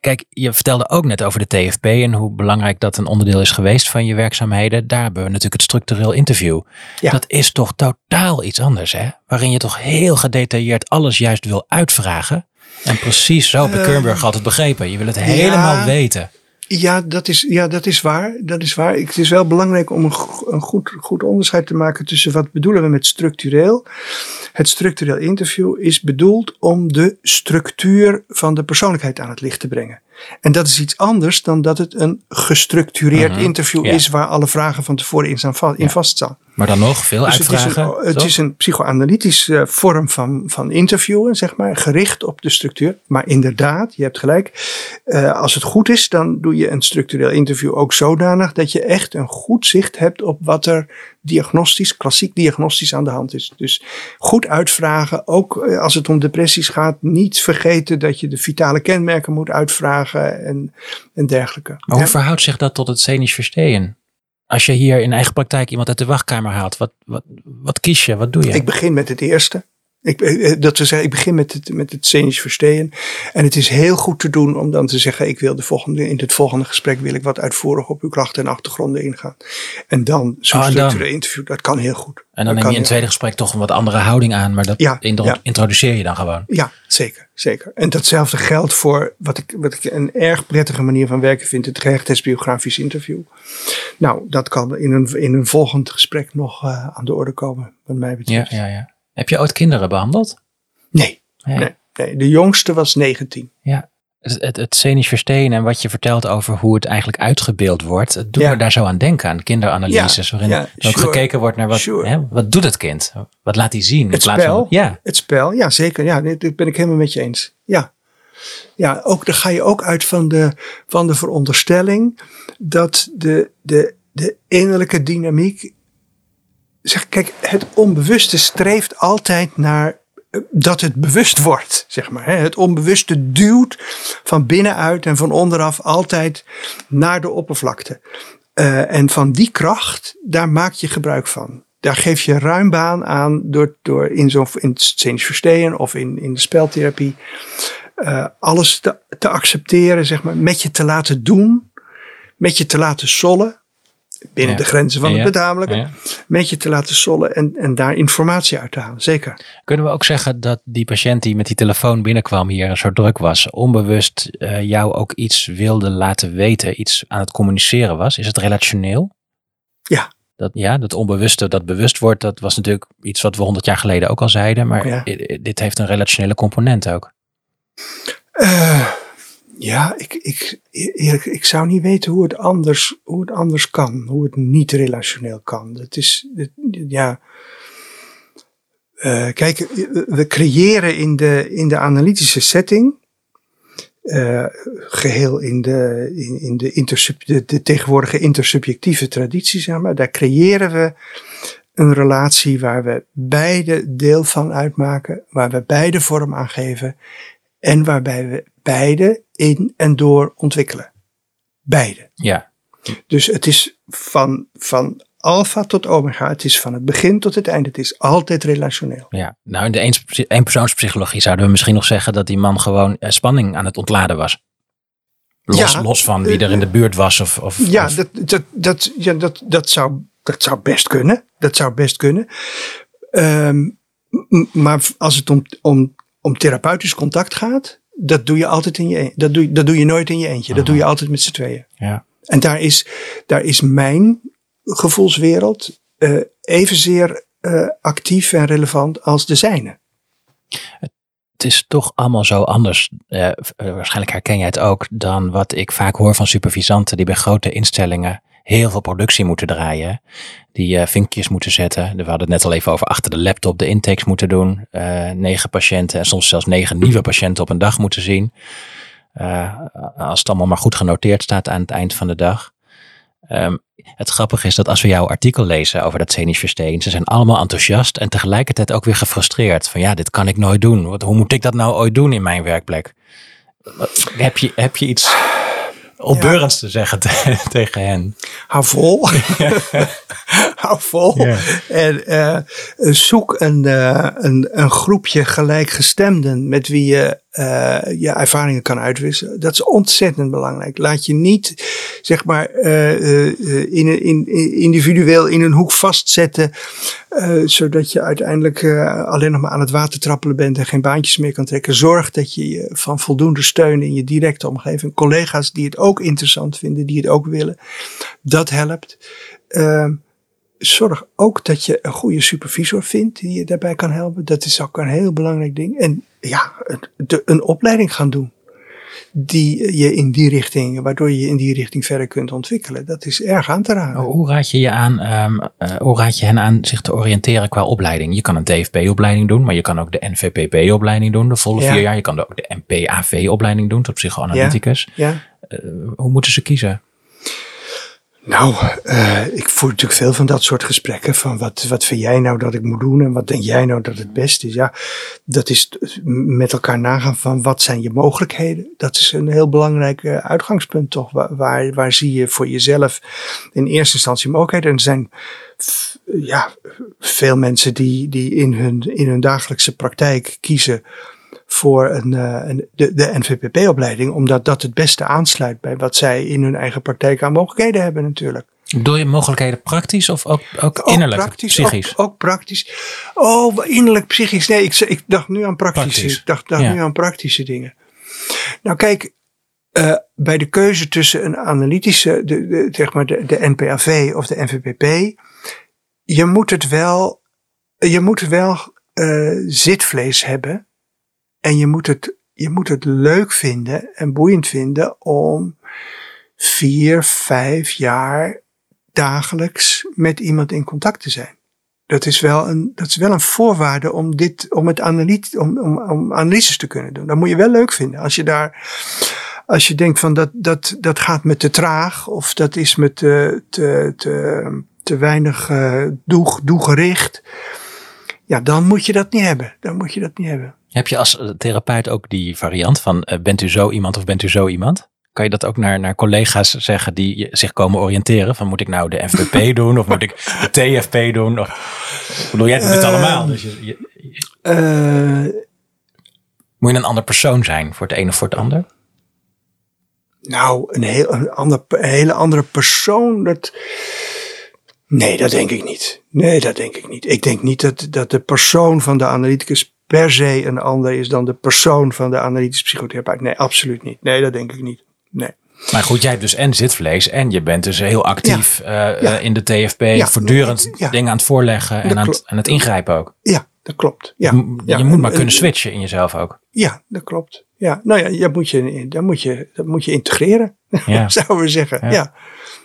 Kijk, je vertelde ook net over de TFP en hoe belangrijk dat een onderdeel is geweest van je werkzaamheden. Daar hebben we natuurlijk het structureel interview. Ja. Dat is toch totaal iets anders, hè? Waarin je toch heel gedetailleerd alles juist wil uitvragen. En precies zo heb uh, altijd begrepen. Je wil het helemaal weten. Ja, dat is, ja, dat is waar. Dat is waar. Het is wel belangrijk om een, een goed, goed onderscheid te maken tussen wat bedoelen we met structureel. Het structureel interview is bedoeld om de structuur van de persoonlijkheid aan het licht te brengen. En dat is iets anders dan dat het een gestructureerd mhm. interview is waar alle vragen van tevoren in, staan, in vaststaan. Maar dan nog veel dus uitvragen. Het is een, het is een psychoanalytische eh, vorm van, van interviewen, zeg maar, gericht op de structuur. Maar inderdaad, je hebt gelijk. Uh, als het goed is, dan doe je een structureel interview ook zodanig dat je echt een goed zicht hebt op wat er diagnostisch, klassiek diagnostisch aan de hand is. Dus goed uitvragen, ook eh, als het om depressies gaat, niet vergeten dat je de vitale kenmerken moet uitvragen en, en dergelijke. Maar hoe verhoudt zich dat tot het scenisch verstehen? Als je hier in eigen praktijk iemand uit de wachtkamer haalt, wat, wat, wat kies je? Wat doe je? Ik begin met het eerste. Ik, eh, eh, dat we zeggen, ik begin met het, met het scenisch verstehen. En het is heel goed te doen om dan te zeggen, ik wil de volgende, in het volgende gesprek wil ik wat uitvoerig op uw klachten en achtergronden ingaan. En dan zo'n oh, structureel interview, dat kan heel goed. En dan neem je in het tweede gesprek toch een wat andere houding aan, maar dat ja, introduceer je dan gewoon. Ja, zeker, zeker. En datzelfde geldt voor wat ik, wat ik een erg prettige manier van werken vind, het gerechtsbiografisch interview. Nou, dat kan in een, in een volgend gesprek nog uh, aan de orde komen, wat mij betreft. Ja, ja, ja. Heb je ooit kinderen behandeld? Nee, nee, nee. de jongste was 19. Ja, het, het, het scenisch verstehen en wat je vertelt over hoe het eigenlijk uitgebeeld wordt, het doet me daar zo aan denken, aan kinderanalyses, waarin ja, ook gekeken wordt naar wat, hè, wat doet het kind? Wat laat hij zien? Het spel, van, ja. het spel, ja zeker, ja, dit ben ik helemaal met je eens. Ja, ja ook, daar ga je ook uit van de, van de veronderstelling dat de, de, de innerlijke dynamiek zeg, kijk, het onbewuste streeft altijd naar eh, dat het bewust wordt, zeg maar. Het onbewuste duwt van binnenuit en van onderaf altijd naar de oppervlakte. Uh, en van die kracht, daar maak je gebruik van. Daar geef je ruim baan aan door, door in zo'n in verstehen of in, in de speltherapie uh, alles te, te accepteren, zeg maar, met je te laten doen, met je te laten sollen binnen Ja. de grenzen van Ja, het betamelijke, ja. met je te laten sollen en, en daar informatie uit te halen. Zeker. Kunnen we ook zeggen dat die patiënt die met die telefoon binnenkwam hier zo druk was, onbewust eh, jou ook iets wilde laten weten, iets aan het communiceren was? Is het relationeel? Ja. Dat, ja, dat onbewuste dat bewust wordt, dat was natuurlijk iets wat we honderd jaar geleden ook al zeiden, maar dit heeft een relationele component ook. Eh, ja, ik, ik, eerlijk, ik zou niet weten hoe het, anders, hoe het anders kan. Hoe het niet relationeel kan. Het is, ja. Eh, kijk, we creëren in de, in de analytische setting, eh, geheel in, de, in, de, de, de tegenwoordige intersubjectieve traditie, zeg maar, daar creëren we een relatie waar we beide deel van uitmaken, waar we beide vorm aan geven en waarbij we beide in en door ontwikkelen. Beide. Ja, Dus het is van, van alfa tot omega, het is van het begin tot het einde, het is altijd relationeel. ja. Nou, in de eenpersoonspsychologie zouden we misschien nog zeggen dat die man gewoon eh, spanning aan het ontladen was. Los, Ja. los van wie er in de buurt was of, of, Ja, of- dat, dat, dat, ja dat, dat, zou, dat zou best kunnen. Dat zou best kunnen. Ehm, maar als het om, om, om therapeutisch contact gaat, dat doe je altijd in je eentje. Dat doe, dat doe je nooit in je eentje. Dat doe je altijd met z'n tweeën. ja. En daar is, daar is mijn gevoelswereld eh, evenzeer eh, actief en relevant als de zijne. het is toch allemaal zo anders. eh, waarschijnlijk herken jij het ook dan wat ik vaak hoor van supervisanten die bij grote instellingen heel veel productie moeten draaien. Die eh, vinkjes moeten zetten. We hadden het net al even over achter de laptop de intakes moeten doen. eh, negen patiënten en soms zelfs negen nieuwe patiënten op een dag moeten zien. Eh, als het allemaal maar goed genoteerd staat aan het eind van de dag. Ehm, het grappige is dat als we jouw artikel lezen over dat Zenisverstein, ze zijn allemaal enthousiast en tegelijkertijd ook weer gefrustreerd. Van ja, dit kan ik nooit doen. Wat, hoe moet ik dat nou ooit doen in mijn werkplek? Heb je, heb je iets opbeurends te zeggen te- tegen hen? Hou vol. Hou vol. En eh, zoek een, eh, een, een groepje gelijkgestemden met wie je eh, je ervaringen kan uitwisselen. Dat is ontzettend belangrijk. Laat je niet, zeg maar, eh, in, in, in- individueel in een hoek vastzetten. eh, zodat je uiteindelijk alleen nog maar aan het water trappelen bent en geen baantjes meer kan trekken. Zorg dat je je van voldoende steun in je directe omgeving, collega's die het ook interessant vinden, die het ook willen, dat helpt. Zorg ook dat je een goede supervisor vindt die je daarbij kan helpen. Dat is ook een heel belangrijk ding. En ja, de, een opleiding gaan doen. Die je in die richting, waardoor je je in die richting verder kunt ontwikkelen. Dat is erg aan te raden. Hoe raad je je aan, ehm, eh, hoe raad je hen aan zich te oriënteren qua opleiding? Je kan een DFP-opleiding doen, maar je kan ook de NVPP-opleiding doen, de volle Ja. vier jaar. Je kan ook de MPAV-opleiding doen tot psychoanalyticus. Ja? Eh, hoe moeten ze kiezen? Nou, eh, ik voer natuurlijk veel van dat soort gesprekken. Van wat, wat vind jij nou dat ik moet doen en wat denk jij nou dat het beste is? Ja, dat is t- met elkaar nagaan van wat zijn je mogelijkheden. Dat is een heel belangrijk eh, uitgangspunt toch. Waar, waar, waar zie je voor jezelf in eerste instantie mogelijkheden? En er zijn ja, veel mensen die, die in, hun, in hun dagelijkse praktijk kiezen voor een, eh, een, de, de NVPP-opleiding, omdat dat het beste aansluit bij wat zij in hun eigen praktijk aan mogelijkheden hebben natuurlijk. Doe je mogelijkheden praktisch of ook, ook Ook innerlijk, praktisch, psychisch? Ook, ook praktisch. Oh, innerlijk psychisch. Nee, ik, ik dacht nu aan praktische, Praktisch. Ik dacht, dacht Ja. nu aan praktische dingen. Nou kijk, eh, bij de keuze tussen een analytische, de, de, zeg maar de, de NPAV of de NVPP, je moet het wel, je moet wel eh, zitvlees hebben en je moet het, je moet het leuk vinden en boeiend vinden om vier, vijf jaar dagelijks met iemand in contact te zijn. Dat is wel een, dat is wel een voorwaarde om dit, om het om, om, om analyses te kunnen doen. Dat moet je wel leuk vinden. Als je daar, als je denkt van dat, dat, dat gaat me te traag of dat is me te, te, te, te weinig eh doeg, doelgericht. Ja, dan moet je dat niet hebben. Dan moet je dat niet hebben. Heb je als eh, therapeut ook die variant van eh, bent u zo iemand of bent u zo iemand? Kan je dat ook naar, naar collega's zeggen die zich komen oriënteren? Van moet ik nou de FVP doen of moet ik de TFP doen? Of, bedoel, jij doet het Ehm, allemaal. Dus je, je- je- Eh, moet je een ander persoon zijn voor het een of voor het ander? Nou, een, heel, een, ander, een hele andere persoon. Dat, Nee, dat denk ik niet. Nee, dat denk ik niet. Ik denk niet dat, dat de persoon van de analyticus per se een ander is dan de persoon van de analytisch psychotherapeut. Nee, absoluut niet. Nee, dat denk ik niet. Nee. Maar goed, jij hebt dus en zitvlees en je bent dus heel actief ja. Uh, ja. in de TFP, ja. voortdurend dingen aan het voorleggen en aan het, aan het, ingrijpen ook. Ja, dat klopt. Ja. Je, moet maar kunnen switchen in jezelf ook. Ja, dat klopt. Ja, nou ja, dat moet je, dat moet je, dat moet je integreren, zouden we zeggen. Ja.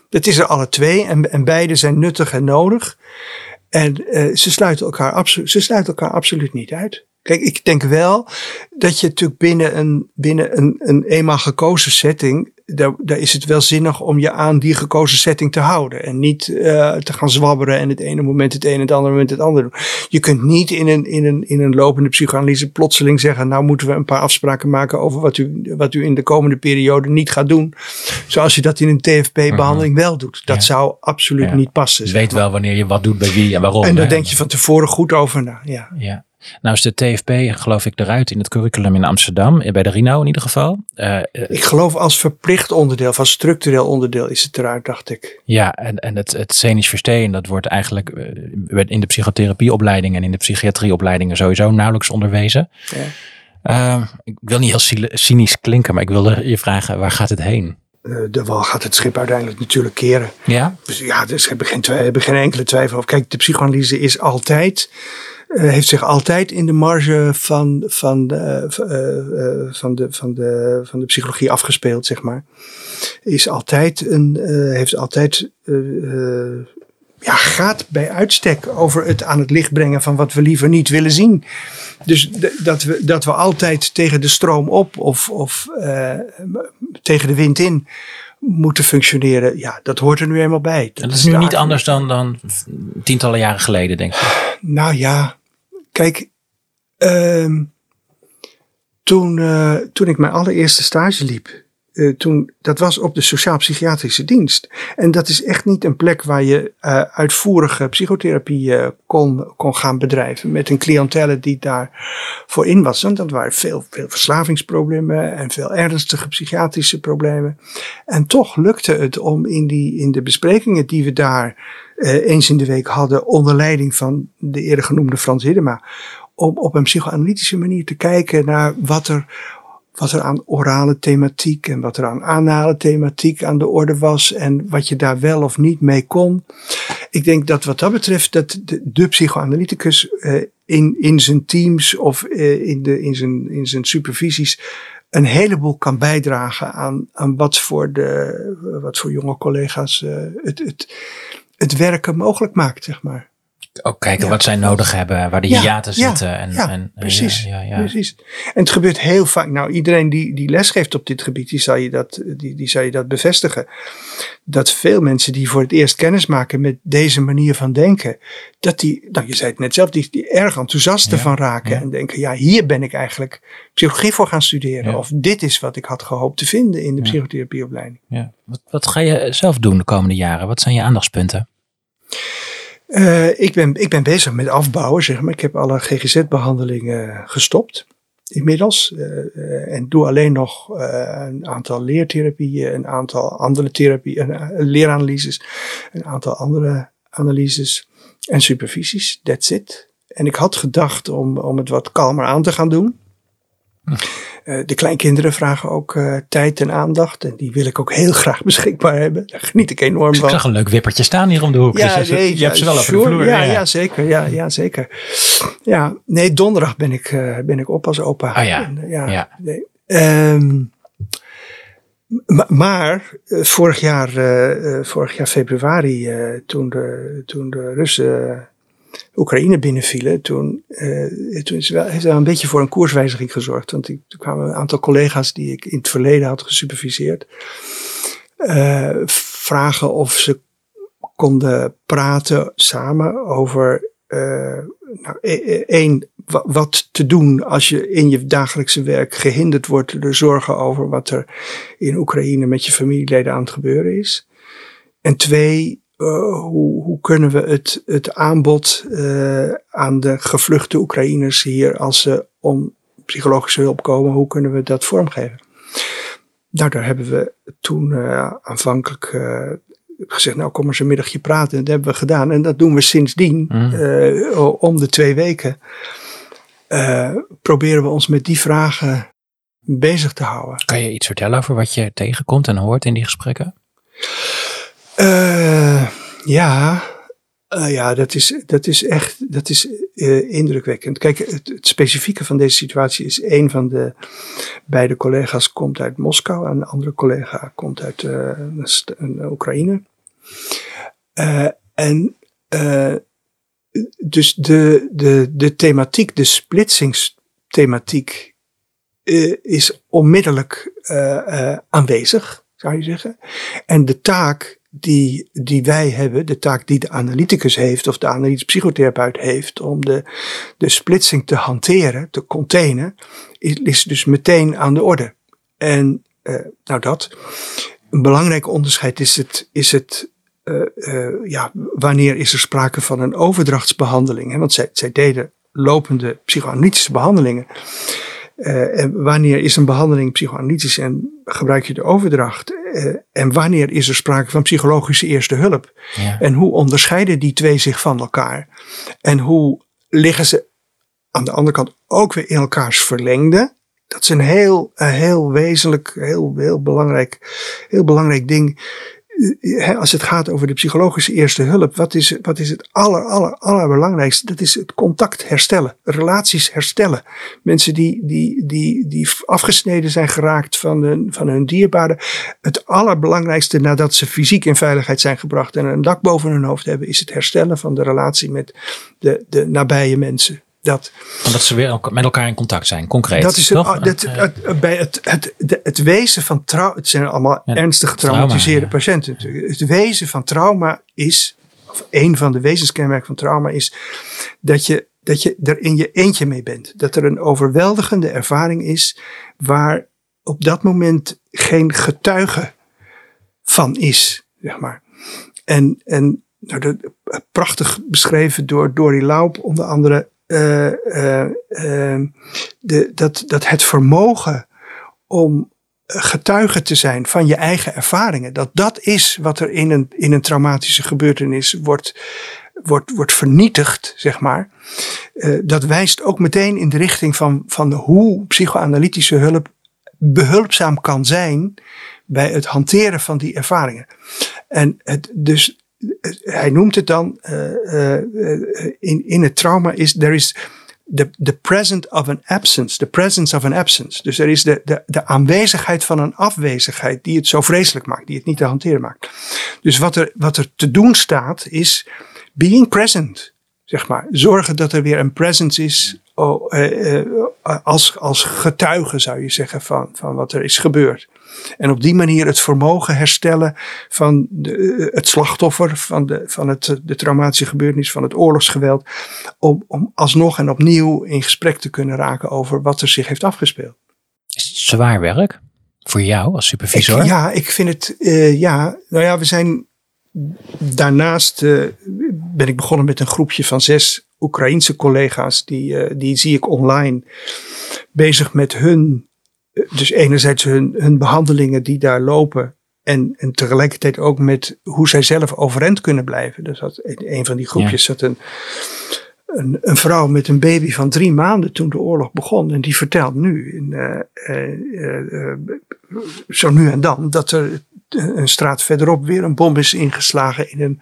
Dat is er alle twee en, en beide zijn nuttig en nodig. En uh, ze, sluiten elkaar ze sluiten elkaar absoluut niet uit. Kijk, ik denk wel dat je natuurlijk binnen een, binnen een, een eenmaal gekozen setting, daar, daar is het wel zinnig om je aan die gekozen setting te houden. En niet uh, te gaan zwabberen en het ene moment het ene en het andere moment het andere doen. Je kunt niet in een, in een, in een lopende psychoanalyse plotseling zeggen, nou moeten we een paar afspraken maken over wat u, wat u in de komende periode niet gaat doen. Zoals je dat in een TFP-behandeling wel doet. Dat ja. zou absoluut ja. niet passen. Je weet wel wanneer je wat doet bij wie en waarom. En daar denk je van tevoren goed over na. Ja. ja. Nou is de TFP geloof ik eruit in het curriculum in Amsterdam, bij de Rino in ieder geval. Uh, ik geloof als verplicht onderdeel, als structureel onderdeel is het eruit, dacht ik. Ja, en, en het, het scenisch versteen, dat wordt eigenlijk in de psychotherapieopleidingen en in de psychiatrieopleidingen sowieso nauwelijks onderwezen. Ja. Uh, ik wil niet heel cynisch klinken, maar ik wilde je vragen, waar gaat het heen? Uh, de wal gaat het schip uiteindelijk natuurlijk keren. Ja? Dus ja, dus heb ik geen, heb geen enkele twijfel over. Kijk, de psychoanalyse is altijd heeft zich altijd in de marge van, van, de, uh, uh, van, de, van, de, van de psychologie afgespeeld, zeg maar. Is altijd een, heeft altijd, ja, gaat bij uitstek over het aan het licht brengen van wat we liever niet willen zien. Dus dat, we, dat we altijd tegen de stroom op of, of tegen de wind in moeten functioneren. Ja, dat hoort er nu eenmaal bij. Dat, dat is nu niet anders dan, dan tientallen jaren geleden, denk ik. Nou ja, Kijk, uh, toen, uh, toen ik mijn allereerste stage liep, uh, toen, dat was op de sociaal-psychiatrische dienst. En dat is echt niet een plek waar je uh, uitvoerige psychotherapie kon, kon gaan bedrijven. Met een cliëntele die daarvoor in was. Want dat waren veel, veel verslavingsproblemen en veel ernstige psychiatrische problemen. En toch lukte het om in, die, in de besprekingen die we daar eens in de week hadden onder leiding van de eerder genoemde Frans Hiddema. Om op een psychoanalytische manier te kijken naar wat er, wat er aan orale thematiek en wat er aan anale thematiek aan de orde was en wat je daar wel of niet mee kon. Ik denk dat wat dat betreft dat de, psychoanalyticus uh, in, in zijn teams of uh, in, de, in, zijn, in zijn supervisies een heleboel kan bijdragen aan, aan wat, voor de, wat voor jonge collega's uh, het, het, het werken mogelijk maakt, zeg maar. Ook kijken ja. wat zij nodig hebben, waar de ja, hiaten zitten. En, ja, en, precies, precies. En het gebeurt heel vaak. Nou, iedereen die, die lesgeeft op dit gebied, die zal, je dat, die, die zal je dat bevestigen. Dat veel mensen die voor het eerst kennis maken met deze manier van denken, dat die, nou je zei het net zelf, die, die erg enthousiast ervan raken. En denken, ja, hier ben ik eigenlijk psychologie voor gaan studeren. Of dit is wat ik had gehoopt te vinden in de psychotherapieopleiding. Ja. Wat, wat ga je zelf doen de komende jaren? Wat zijn je aandachtspunten? Uh, ik, ben, ik ben bezig met afbouwen, zeg maar. Ik heb alle GGZ-behandelingen gestopt inmiddels. Uh, en doe alleen nog een aantal leertherapieën, een aantal andere therapieën, leeranalyses, een aantal andere analyses en supervisies. That's it. En ik had gedacht om, om het wat kalmer aan te gaan doen. Uh, de kleinkinderen vragen ook uh, tijd en aandacht. En die wil ik ook heel graag beschikbaar hebben. Daar geniet ik enorm van. Ik zag een leuk wippertje staan hier om de hoek. Ja, dus nee, je, hebt ze wel sure, op de vloer. Ja, ja. ja, zeker. Ja, ja, zeker. Ja, nee, donderdag ben ik, uh, ben ik op als opa. Oh ja. En, ja, ja. Nee. Um, maar vorig jaar, vorig jaar februari, toen, de, toen de Russen Oekraïne binnenvielen, toen, uh, toen is wel, heeft wel een beetje voor een koerswijziging gezorgd. Want er kwamen een aantal collega's die ik in het verleden had gesuperviseerd, uh, vragen of ze konden praten samen over uh, nou, één, wat te doen als je in je dagelijkse werk gehinderd wordt door zorgen over wat er in Oekraïne met je familieleden aan het gebeuren is. En twee, hoe, hoe, kunnen we het, het aanbod uh, aan de gevluchte Oekraïners hier, als ze om psychologische hulp komen, hoe kunnen we dat vormgeven? Nou, daar hebben we toen uh, aanvankelijk gezegd, nou kom eens een middagje praten. En dat hebben we gedaan. En dat doen we sindsdien, Mm. eh, om de twee weken. eh, proberen we ons met die vragen bezig te houden. Kan je iets vertellen over wat je tegenkomt en hoort in die gesprekken? Eh, ja, eh, ja dat, is, dat is echt dat is, eh, indrukwekkend. Kijk, het, specifieke van deze situatie is een van de beide collega's komt uit Moskou en de andere collega komt uit een een Oekraïne. En dus de, de, de thematiek, de splitsingsthematiek, is onmiddellijk aanwezig, zou je zeggen. En de taak die, die wij hebben, de taak die de analyticus heeft of de analytisch psychotherapeut heeft om de, de splitsing te hanteren, te containen, is, is dus meteen aan de orde. En eh, nou dat. Een belangrijk onderscheid is het, is het eh, eh, ja, wanneer is er sprake van een overdrachtsbehandeling? Hè? Want zij, zij deden lopende psychoanalytische behandelingen. En wanneer is een behandeling psychoanalytisch en gebruik je de overdracht? Eh, en wanneer is er sprake van psychologische eerste hulp? Ja. En hoe onderscheiden die twee zich van elkaar? En hoe liggen ze aan de andere kant ook weer in elkaars verlengde? Dat is een heel, een heel wezenlijk, heel, heel, belangrijk, heel belangrijk ding. Als het gaat over de psychologische eerste hulp, wat is, wat is het aller, aller, allerbelangrijkste? Dat is het contact herstellen, relaties herstellen. Mensen die, die, die, die afgesneden zijn geraakt van hun, van hun dierbaren. Het allerbelangrijkste nadat ze fysiek in veiligheid zijn gebracht en een dak boven hun hoofd hebben, is het herstellen van de relatie met de, de nabije mensen. Dat, Omdat ze weer met elkaar in contact zijn, concreet. dat is het, toch? ah, dat, Eh, het, het- bij het, het, het wezen van trauma. Het zijn allemaal Ja, ernstig trauma, getraumatiseerde patiënten. Het wezen van trauma is, of een van de wezenskenmerken van trauma is, dat je, dat je er in je eentje mee bent. Dat er een overweldigende ervaring is waar op dat moment geen getuige van is, zeg maar. En, en nou, dat, prachtig beschreven door Dory Laup, onder andere, eh, eh, eh, de, dat, dat het vermogen om getuige te zijn van je eigen ervaringen, dat dat is wat er in een, in een traumatische gebeurtenis wordt, wordt, wordt vernietigd, zeg maar. Eh, dat wijst ook meteen in de richting van, van hoe psychoanalytische hulp behulpzaam kan zijn bij het hanteren van die ervaringen. En het, dus eh, hij noemt het dan eh, eh, eh, in, in het trauma is there is the, the present of an absence, the presence of an absence. Dus er is de, de, de aanwezigheid van een afwezigheid die het zo vreselijk maakt, die het niet te hanteren maakt. Dus wat er, wat er te doen staat is being present, zeg maar. Zorgen dat er weer een presence is oh, als, als getuige, zou je zeggen, van, van wat er is gebeurd. En op die manier het vermogen herstellen van de, eh, het slachtoffer, van, de, van het, de traumatische gebeurtenis, van het oorlogsgeweld. Om, om alsnog en opnieuw in gesprek te kunnen raken over wat er zich heeft afgespeeld. Is het zwaar werk voor jou als supervisor? Ik, ja, ik vind het, eh, ja, nou ja, we zijn daarnaast eh, ben ik begonnen met een groepje van zes Oekraïense collega's. Die, eh, die zie ik online bezig met hun, eh, dus enerzijds hun, hun behandelingen die daar lopen. En, en tegelijkertijd ook met hoe zij zelf overeind kunnen blijven. Dus dat in een van die groepjes zat een, een, een vrouw met een baby van drie maanden toen de oorlog begon. En die vertelt nu, in, eh, eh, eh, zo nu en dan, dat er een straat verderop weer een bom is ingeslagen in een,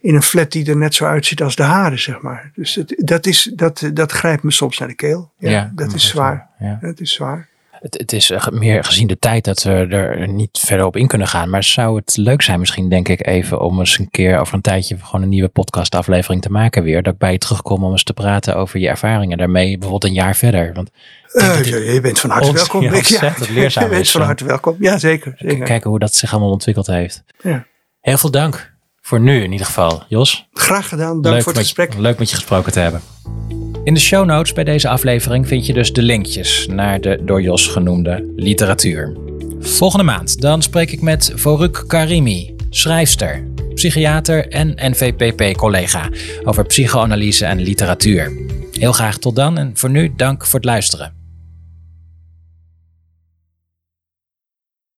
in een flat die er net zo uitziet als de haren, zeg maar. Dus dat, is, dat, dat grijpt me soms naar de keel. Ja, Ja, dat is zwaar. Ja. Dat is zwaar. Het, het is eh, meer gezien de tijd dat we er niet verder op in kunnen gaan. Maar zou het leuk zijn misschien, denk ik, even om eens een keer over een tijdje gewoon een nieuwe podcastaflevering te maken weer. Dat ik bij je terugkom om eens te praten over je ervaringen daarmee, bijvoorbeeld een jaar verder. Want Uh, je bent van harte welkom. ja, leerzaam Je bent van harte welkom. Ja, zeker. zeker. kijken hoe dat zich allemaal ontwikkeld heeft. Ja. Heel veel dank voor nu in ieder geval, Jos. Graag gedaan. Dank voor het met, gesprek. Leuk met je gesproken te hebben. In de show notes bij deze aflevering vind je dus de linkjes naar de door Jos genoemde literatuur. Volgende maand dan spreek ik met Voruk Karimi, schrijfster, psychiater en NVPP-collega over psychoanalyse en literatuur. Heel graag tot dan en voor nu dank voor het luisteren.